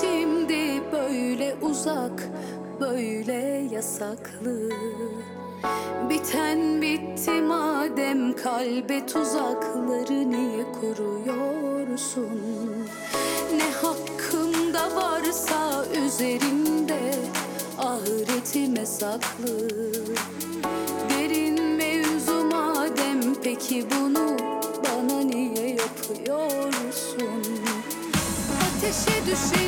şimdi böyle uzak böyle yasaklı. Biten bitti madem kalbe tuzakları niye kuruyorsun? Ne hakkımda varsa üzerimde ahiretime saklı. Derin mevzu madem peki bunu bana niye yapıyorsun? Ateşe düşenin